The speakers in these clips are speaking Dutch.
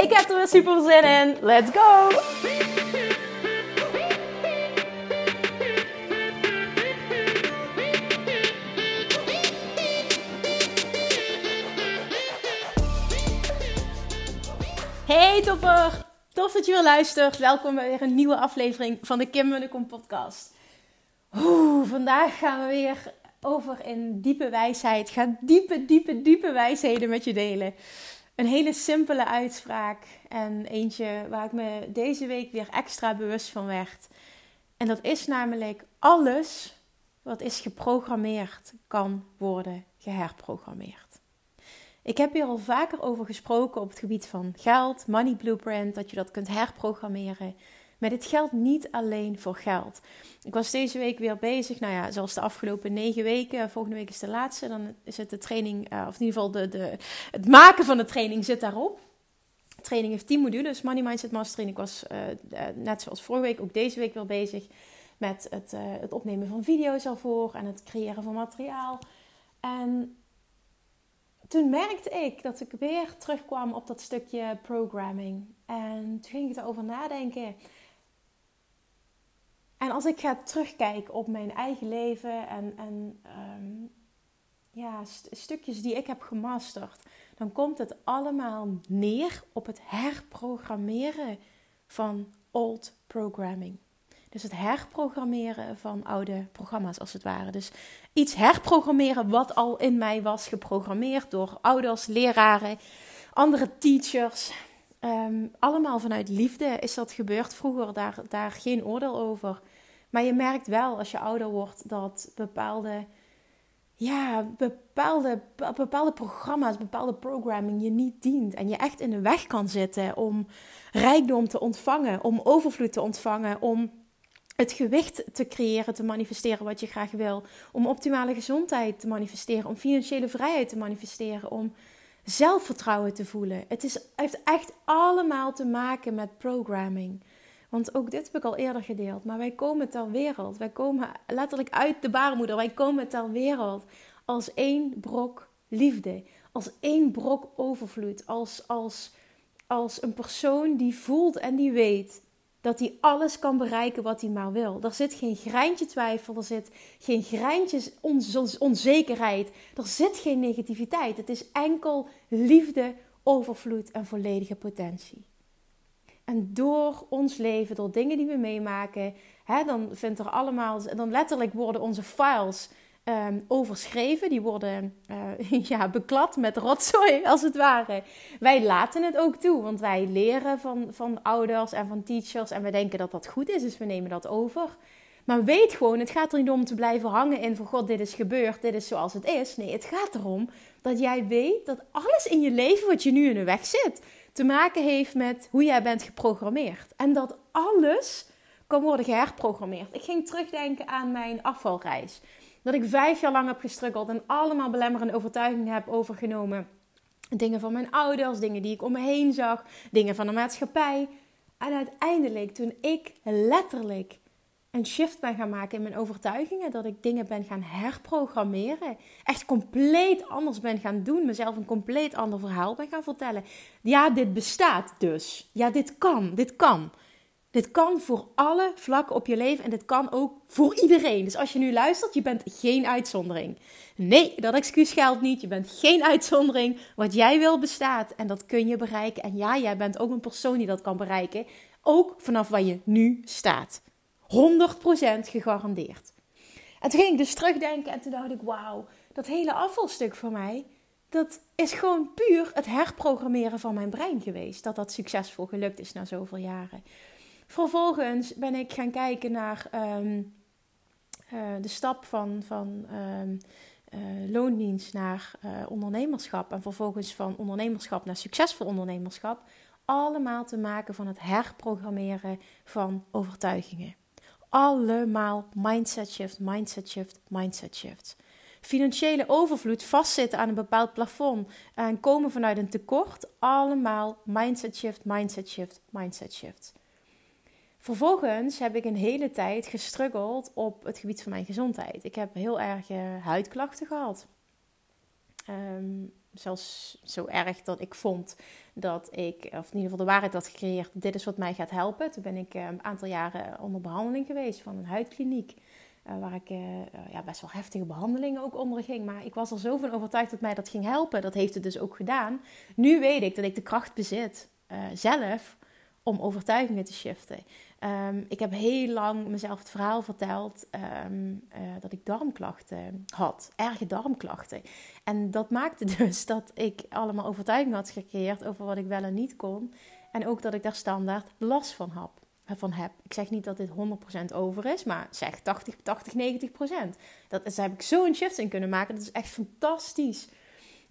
Ik heb er weer super zin in. Let's go! Hey topper! Tof dat je weer luistert. Welkom bij weer een nieuwe aflevering van de Kim Munnekom podcast. Oeh, vandaag gaan we weer over in diepe wijsheid. Ga diepe, diepe, diepe wijsheden met je delen. Een hele simpele uitspraak en eentje waar ik me deze week weer extra bewust van werd. En dat is namelijk alles wat is geprogrammeerd kan worden geherprogrammeerd. Ik heb hier al vaker over gesproken op het gebied van geld, money blueprint, dat je dat kunt herprogrammeren. Maar dit geldt niet alleen voor geld. Ik was deze week weer bezig, nou ja, zoals de afgelopen negen weken. Volgende week is de laatste. Dan het de training, uh, of in ieder geval de, de, het maken van de training zit daarop. Training heeft 10 modules, Money Mindset Mastering. Ik was uh, net zoals vorige week ook deze week weer bezig met het, het opnemen van video's ervoor en het creëren van materiaal. En toen merkte ik dat ik weer terugkwam op dat stukje programming. En toen ging ik erover nadenken. En als ik ga terugkijken op mijn eigen leven en, en um, ja, st stukjes die ik heb gemasterd, dan komt het allemaal neer op het herprogrammeren van old programming. Dus het herprogrammeren van oude programma's als het ware. Dus iets herprogrammeren wat al in mij was geprogrammeerd door ouders, leraren, andere teachers. Um, allemaal vanuit liefde is dat gebeurd vroeger, daar, daar geen oordeel over. Maar je merkt wel als je ouder wordt dat bepaalde, ja, bepaalde, bepaalde programma's, bepaalde programming je niet dient. En je echt in de weg kan zitten om rijkdom te ontvangen, om overvloed te ontvangen, om het gewicht te creëren, te manifesteren wat je graag wil. Om optimale gezondheid te manifesteren. Om financiële vrijheid te manifesteren. Om zelfvertrouwen te voelen. Het is, heeft echt allemaal te maken met programming. Want ook dit heb ik al eerder gedeeld. Maar wij komen ter wereld. Wij komen letterlijk uit de baarmoeder. Wij komen ter wereld als één brok liefde. Als één brok overvloed. Als, als, als een persoon die voelt en die weet dat hij alles kan bereiken wat hij maar wil. Er zit geen greintje twijfel, er zit geen greintje onzekerheid, er zit geen negativiteit. Het is enkel liefde, overvloed en volledige potentie. En door ons leven, door dingen die we meemaken, hè, dan vindt er allemaal, dan letterlijk worden onze files um, overschreven. Die worden uh, ja, beklad met rotzooi, als het ware. Wij laten het ook toe, want wij leren van, van ouders en van teachers. En we denken dat dat goed is, dus we nemen dat over. Maar weet gewoon, het gaat er niet om te blijven hangen in van God, dit is gebeurd, dit is zoals het is. Nee, het gaat erom dat jij weet dat alles in je leven wat je nu in de weg zit, te maken heeft met hoe jij bent geprogrammeerd. En dat alles kan worden geherprogrammeerd. Ik ging terugdenken aan mijn afvalreis. Dat ik vijf jaar lang heb gestruggeld en allemaal belemmerende overtuigingen heb overgenomen. Dingen van mijn ouders, dingen die ik om me heen zag, dingen van de maatschappij. En uiteindelijk, toen ik letterlijk een shift ben gaan maken in mijn overtuigingen, dat ik dingen ben gaan herprogrammeren, echt compleet anders ben gaan doen, mezelf een compleet ander verhaal ben gaan vertellen. Ja, dit bestaat dus. Ja, dit kan, dit kan. Dit kan voor alle vlakken op je leven en dit kan ook voor iedereen. Dus als je nu luistert, je bent geen uitzondering. Nee, dat excuus geldt niet. Je bent geen uitzondering. Wat jij wil bestaat en dat kun je bereiken. En ja, jij bent ook een persoon die dat kan bereiken. Ook vanaf waar je nu staat. 100% gegarandeerd. En toen ging ik dus terugdenken en toen dacht ik, wauw, dat hele afvalstuk voor mij, dat is gewoon puur het herprogrammeren van mijn brein geweest. Dat dat succesvol gelukt is na zoveel jaren. Vervolgens ben ik gaan kijken naar um, uh, de stap van, van um, uh, loondienst naar uh, ondernemerschap. En vervolgens van ondernemerschap naar succesvol ondernemerschap. allemaal te maken van het herprogrammeren van overtuigingen. Allemaal mindset shift, mindset shift, mindset shift. Financiële overvloed, vastzitten aan een bepaald plafond en komen vanuit een tekort. Allemaal mindset shift, mindset shift, mindset shift. Vervolgens heb ik een hele tijd gestruggeld op het gebied van mijn gezondheid. Ik heb heel erg huidklachten gehad. Um, zelfs zo erg dat ik vond dat ik, of in ieder geval de waarheid had gecreëerd, dit is wat mij gaat helpen. Toen ben ik eh, een aantal jaren onder behandeling geweest van een huidkliniek. Uh, waar ik uh, ja, best wel heftige behandelingen ook onder ging. Maar ik was er zo van overtuigd dat mij dat ging helpen. Dat heeft het dus ook gedaan. Nu weet ik dat ik de kracht bezit zelf om overtuigingen te shiften. Um, ik heb heel lang mezelf het verhaal verteld um, uh, dat ik darmklachten had, erge darmklachten. En dat maakte dus dat ik allemaal overtuigingen had gecreëerd over wat ik wel en niet kon. En ook dat ik daar standaard last van heb. Van heb. Ik zeg niet dat dit 100% over is, maar zeg 80, 80 90%. Dat is, daar heb ik zo een shift in kunnen maken. Dat is echt fantastisch.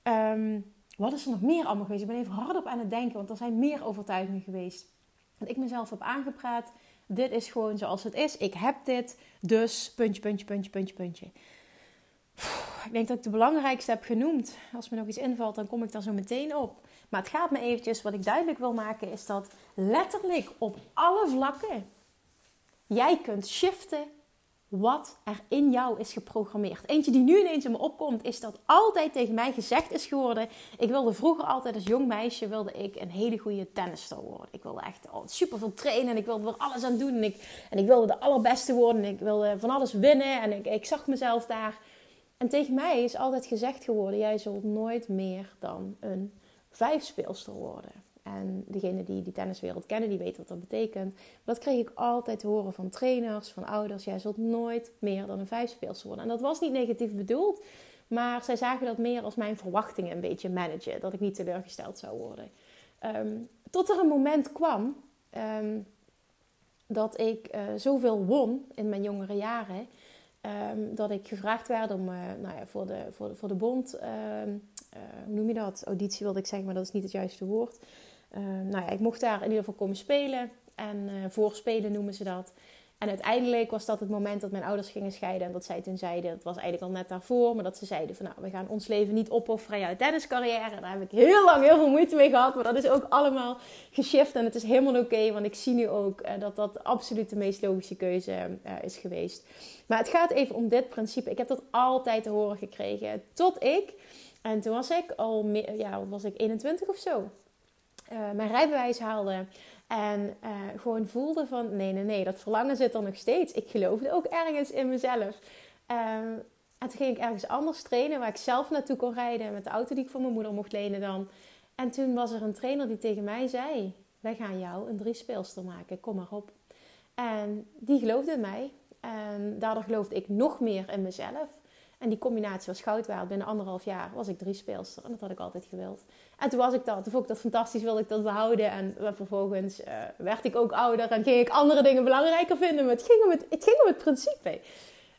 Um, wat is er nog meer allemaal geweest? Ik ben even hardop aan het denken, want er zijn meer overtuigingen geweest. Dat ik mezelf heb aangepraat. Dit is gewoon zoals het is. Ik heb dit. Dus puntje, puntje, puntje, puntje, puntje. Ik denk dat ik de belangrijkste heb genoemd. Als me nog iets invalt, dan kom ik daar zo meteen op. Maar het gaat me eventjes, wat ik duidelijk wil maken, is dat letterlijk op alle vlakken jij kunt shiften wat er in jou is geprogrammeerd. Eentje die nu ineens in me opkomt, is dat altijd tegen mij gezegd is geworden. Ik wilde vroeger altijd als jong meisje wilde ik een hele goede tennister worden. Ik wilde echt oh, super veel trainen en ik wilde er alles aan doen. En ik, en ik wilde de allerbeste worden en ik wilde van alles winnen. En ik, ik zag mezelf daar. En tegen mij is altijd gezegd geworden: jij zult nooit meer dan een vijfspeelster worden. En degene die die tenniswereld kennen, die weten wat dat betekent. Dat kreeg ik altijd te horen van trainers, van ouders. Jij zult nooit meer dan een vijfspeelster worden. En dat was niet negatief bedoeld. Maar zij zagen dat meer als mijn verwachtingen een beetje managen. Dat ik niet teleurgesteld zou worden. Um, tot er een moment kwam um, dat ik uh, zoveel won in mijn jongere jaren. Um, dat ik gevraagd werd om uh, nou ja, voor, de, voor, de, voor de bond, uh, hoe noem je dat? Auditie wilde ik zeggen, maar dat is niet het juiste woord. Uh, nou ja, ik mocht daar in ieder geval komen spelen. En uh, voorspelen noemen ze dat. En uiteindelijk was dat het moment dat mijn ouders gingen scheiden. En dat zij toen zeiden, dat was eigenlijk al net daarvoor. Maar dat ze zeiden van nou, we gaan ons leven niet opofferen aan jouw tenniscarrière. Daar heb ik heel lang heel veel moeite mee gehad. Maar dat is ook allemaal geshift. En het is helemaal oké. want ik zie nu ook uh, dat dat absoluut de meest logische keuze is geweest. Maar het gaat even om dit principe. Ik heb dat altijd te horen gekregen. Tot ik, en toen was ik al, ja, was ik 21 of zo uh, mijn rijbewijs haalde. En uh, gewoon voelde van nee, nee, nee, dat verlangen zit er nog steeds. Ik geloofde ook ergens in mezelf. Um, en toen ging ik ergens anders trainen waar ik zelf naartoe kon rijden. Met de auto die ik van mijn moeder mocht lenen dan. En toen was er een trainer die tegen mij zei: Wij gaan jou een drie speelster maken, kom maar op. En die geloofde in mij. Daardoor geloofde ik nog meer in mezelf. En die combinatie was goud waard. Binnen anderhalf jaar was ik drie speelster. En dat had ik altijd gewild. En toen was ik dat. Toen vond ik dat fantastisch. Wilde ik dat behouden. En vervolgens uh, werd ik ook ouder. En ging ik andere dingen belangrijker vinden. Maar het ging om het, het, ging om het principe.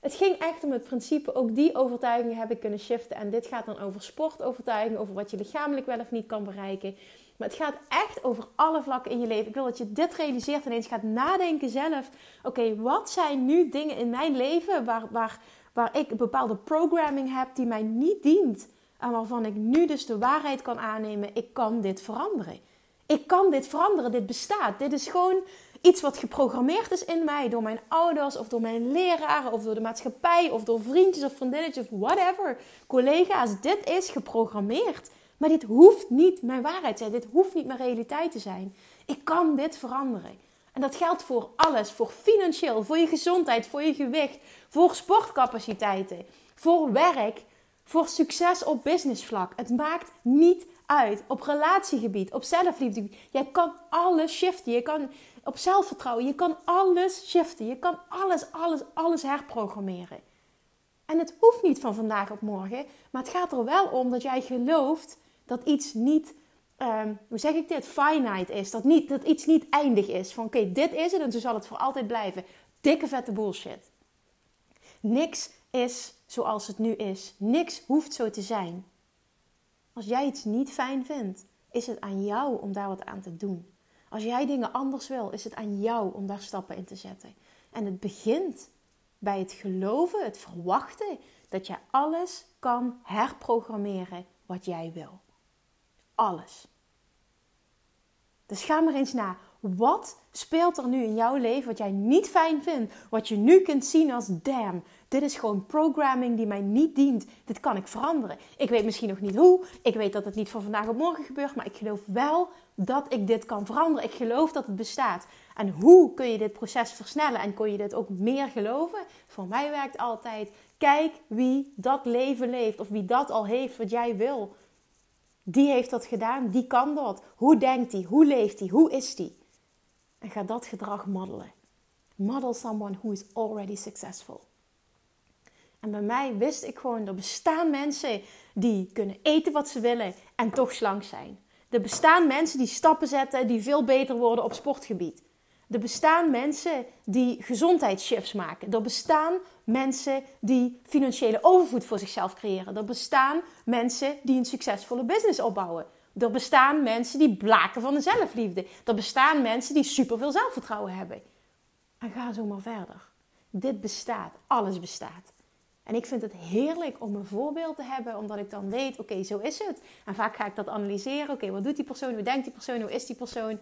Het ging echt om het principe. Ook die overtuigingen heb ik kunnen shiften. En dit gaat dan over sportovertuiging. Over wat je lichamelijk wel of niet kan bereiken. Maar het gaat echt over alle vlakken in je leven. Ik wil dat je dit realiseert en eens gaat nadenken zelf. Oké, wat zijn nu dingen in mijn leven waar, waar, waar ik een bepaalde programming heb die mij niet dient. En waarvan ik nu dus de waarheid kan aannemen. Ik kan dit veranderen. Ik kan dit veranderen. Dit bestaat. Dit is gewoon iets wat geprogrammeerd is in mij. Door mijn ouders of door mijn leraren of door de maatschappij of door vriendjes of vriendinnetjes of whatever. Collega's. Dit is geprogrammeerd. Maar dit hoeft niet mijn waarheid te zijn. Dit hoeft niet mijn realiteit te zijn. Ik kan dit veranderen. En dat geldt voor alles. Voor financieel, voor je gezondheid, voor je gewicht, voor sportcapaciteiten, voor werk, voor succes op businessvlak. Het maakt niet uit. Op relatiegebied, op zelfliefde. Jij kan alles shiften. Je kan op zelfvertrouwen. Je kan alles shiften. Je kan alles, alles, alles herprogrammeren. En het hoeft niet van vandaag op morgen. Maar het gaat er wel om dat jij gelooft dat iets niet, um, hoe zeg ik dit, finite is. Dat, niet, dat iets niet eindig is. Van oké, dit is het en zo zal het voor altijd blijven. Dikke vette bullshit. Niks is zoals het nu is. Niks hoeft zo te zijn. Als jij iets niet fijn vindt, is het aan jou om daar wat aan te doen. Als jij dingen anders wil, is het aan jou om daar stappen in te zetten. En het begint bij het geloven, het verwachten dat je alles kan herprogrammeren wat jij wil. Alles. Dus ga maar eens na. Wat speelt er nu in jouw leven wat jij niet fijn vindt? Wat je nu kunt zien als damn. Dit is gewoon programming die mij niet dient. Dit kan ik veranderen. Ik weet misschien nog niet hoe. Ik weet dat het niet van vandaag op morgen gebeurt. Maar ik geloof wel dat ik dit kan veranderen. Ik geloof dat het bestaat. En hoe kun je dit proces versnellen en kun je dit ook meer geloven? Voor mij werkt altijd: kijk wie dat leven leeft of wie dat al heeft wat jij wil. Die heeft dat gedaan, die kan dat. Hoe denkt hij? Hoe leeft hij? Hoe is hij? En ga dat gedrag modellen. Model someone who is already successful. En bij mij wist ik gewoon, er bestaan mensen die kunnen eten wat ze willen en toch slank zijn. Er bestaan mensen die stappen zetten die veel beter worden op sportgebied. Er bestaan mensen die gezondheidsshifts maken. Er bestaan mensen die financiële overvloed voor zichzelf creëren. Er bestaan mensen die een succesvolle business opbouwen. Er bestaan mensen die blaken van de zelfliefde. Er bestaan mensen die superveel zelfvertrouwen hebben. En ga zo maar verder. Dit bestaat. Alles bestaat. En ik vind het heerlijk om een voorbeeld te hebben, omdat ik dan weet, oké, zo is het. En vaak ga ik dat analyseren. Oké, wat doet die persoon? Hoe denkt die persoon? Hoe is die persoon?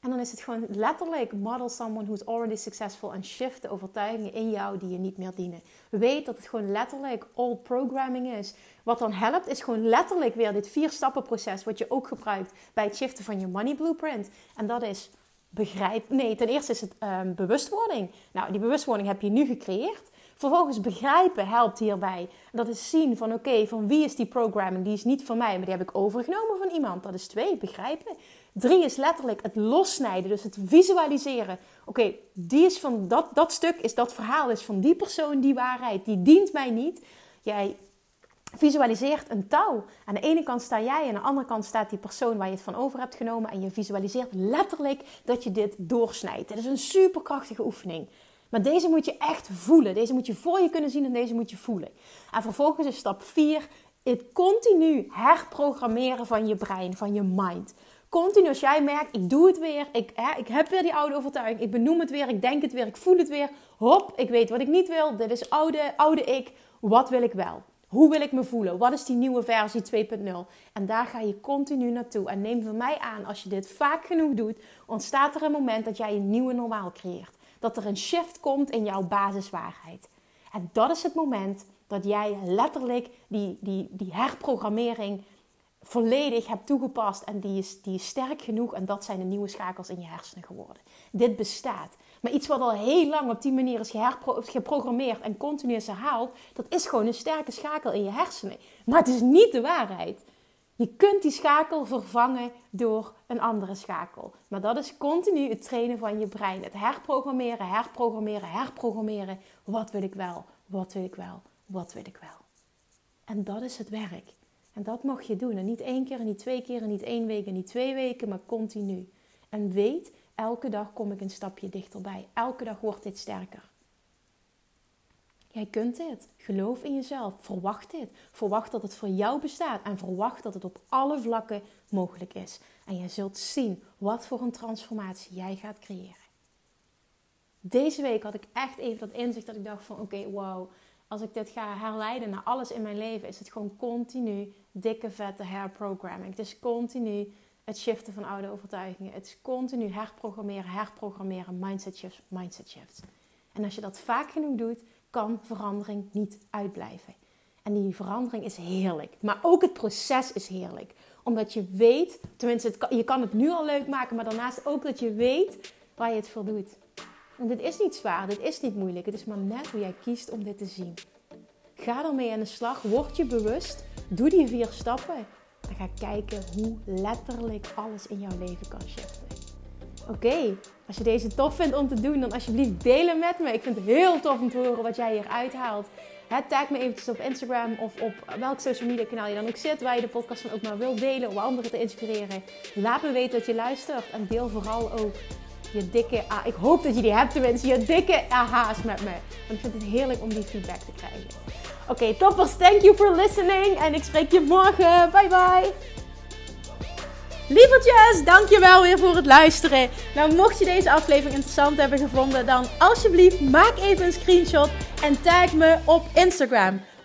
En dan is het gewoon letterlijk model someone who's already successful en shift de overtuigingen in jou die je niet meer dienen. Weet dat het gewoon letterlijk all programming is. Wat dan helpt is gewoon letterlijk weer dit vier stappen proces wat je ook gebruikt bij het shiften van je money blueprint. En dat is begrijp. Nee, ten eerste is het um, bewustwording. Nou, die bewustwording heb je nu gecreëerd. Vervolgens begrijpen helpt hierbij. Dat is zien van oké, van wie is die programming? Die is niet van mij, maar die heb ik overgenomen van iemand. Dat is twee, begrijpen. Drie is letterlijk het lossnijden, dus het visualiseren. Oké, die is van dat, dat stuk, is dat verhaal is van die persoon, die waarheid, die dient mij niet. Jij visualiseert een touw. Aan de ene kant sta jij, en aan de andere kant staat die persoon waar je het van over hebt genomen. En je visualiseert letterlijk dat je dit doorsnijdt. Het is een superkrachtige oefening. Maar deze moet je echt voelen. Deze moet je voor je kunnen zien en deze moet je voelen. En vervolgens is stap 4 het continu herprogrammeren van je brein, van je mind. Continu als jij merkt, ik doe het weer, ik, hè, ik heb weer die oude overtuiging, ik benoem het weer, ik denk het weer, ik voel het weer. Hop, ik weet wat ik niet wil, dit is oude, oude ik, wat wil ik wel? Hoe wil ik me voelen? Wat is die nieuwe versie 2.0? En daar ga je continu naartoe. En neem van mij aan, als je dit vaak genoeg doet, ontstaat er een moment dat jij een nieuwe normaal creëert dat er een shift komt in jouw basiswaarheid. En dat is het moment dat jij letterlijk die, die, die herprogrammering volledig hebt toegepast. En die is, die is sterk genoeg. En dat zijn de nieuwe schakels in je hersenen geworden. Dit bestaat. Maar iets wat al heel lang op die manier is geprogrammeerd en continu is herhaald, dat is gewoon een sterke schakel in je hersenen. Maar het is niet de waarheid. Je kunt die schakel vervangen door een andere schakel. Maar dat is continu het trainen van je brein. Het herprogrammeren, herprogrammeren, herprogrammeren. Wat wil ik wel? Wat wil ik wel? Wat wil ik wel? En dat is het werk. En dat mag je doen. En niet één keer, en niet twee keer, en niet één week, en niet twee weken, maar continu. En weet, elke dag kom ik een stapje dichterbij. Elke dag wordt dit sterker. Jij kunt dit. Geloof in jezelf. Verwacht dit. Verwacht dat het voor jou bestaat. En verwacht dat het op alle vlakken mogelijk is. En je zult zien wat voor een transformatie jij gaat creëren. Deze week had ik echt even dat inzicht dat ik dacht van oké, wow. Als ik dit ga herleiden naar alles in mijn leven, is het gewoon continu dikke vette herprogramming. Het is continu het shiften van oude overtuigingen. Het is continu herprogrammeren, herprogrammeren, mindset shifts, mindset shifts. En als je dat vaak genoeg doet, kan verandering niet uitblijven. En die verandering is heerlijk. Maar ook het proces is heerlijk. Omdat je weet, tenminste, je kan het nu al leuk maken, maar daarnaast ook dat je weet waar je het voor doet. Want dit is niet zwaar, dit is niet moeilijk. Het is maar net hoe jij kiest om dit te zien. Ga ermee aan de slag, word je bewust, doe die vier stappen en ga kijken hoe letterlijk alles in jouw leven kan shiften. Oké, als je deze tof vindt om te doen, dan alsjeblieft delen met me. Ik vind het heel tof om te horen wat jij hier uithaalt. tag me eventjes op Instagram of op welk social media kanaal je dan ook zit, waar je de podcast van ook maar wilt delen om anderen te inspireren. Laat me weten dat je luistert en deel vooral ook je dikke, ah, ik hoop dat je die hebt tenminste, je dikke aha's met me. Want ik vind het heerlijk om die feedback te krijgen. Oké, toppers, thank you for listening en ik spreek je morgen. Bye bye. Lievertjes, dankjewel weer voor het luisteren. Nou, mocht je deze aflevering interessant hebben gevonden, dan alsjeblieft maak even een screenshot en tag me op Instagram.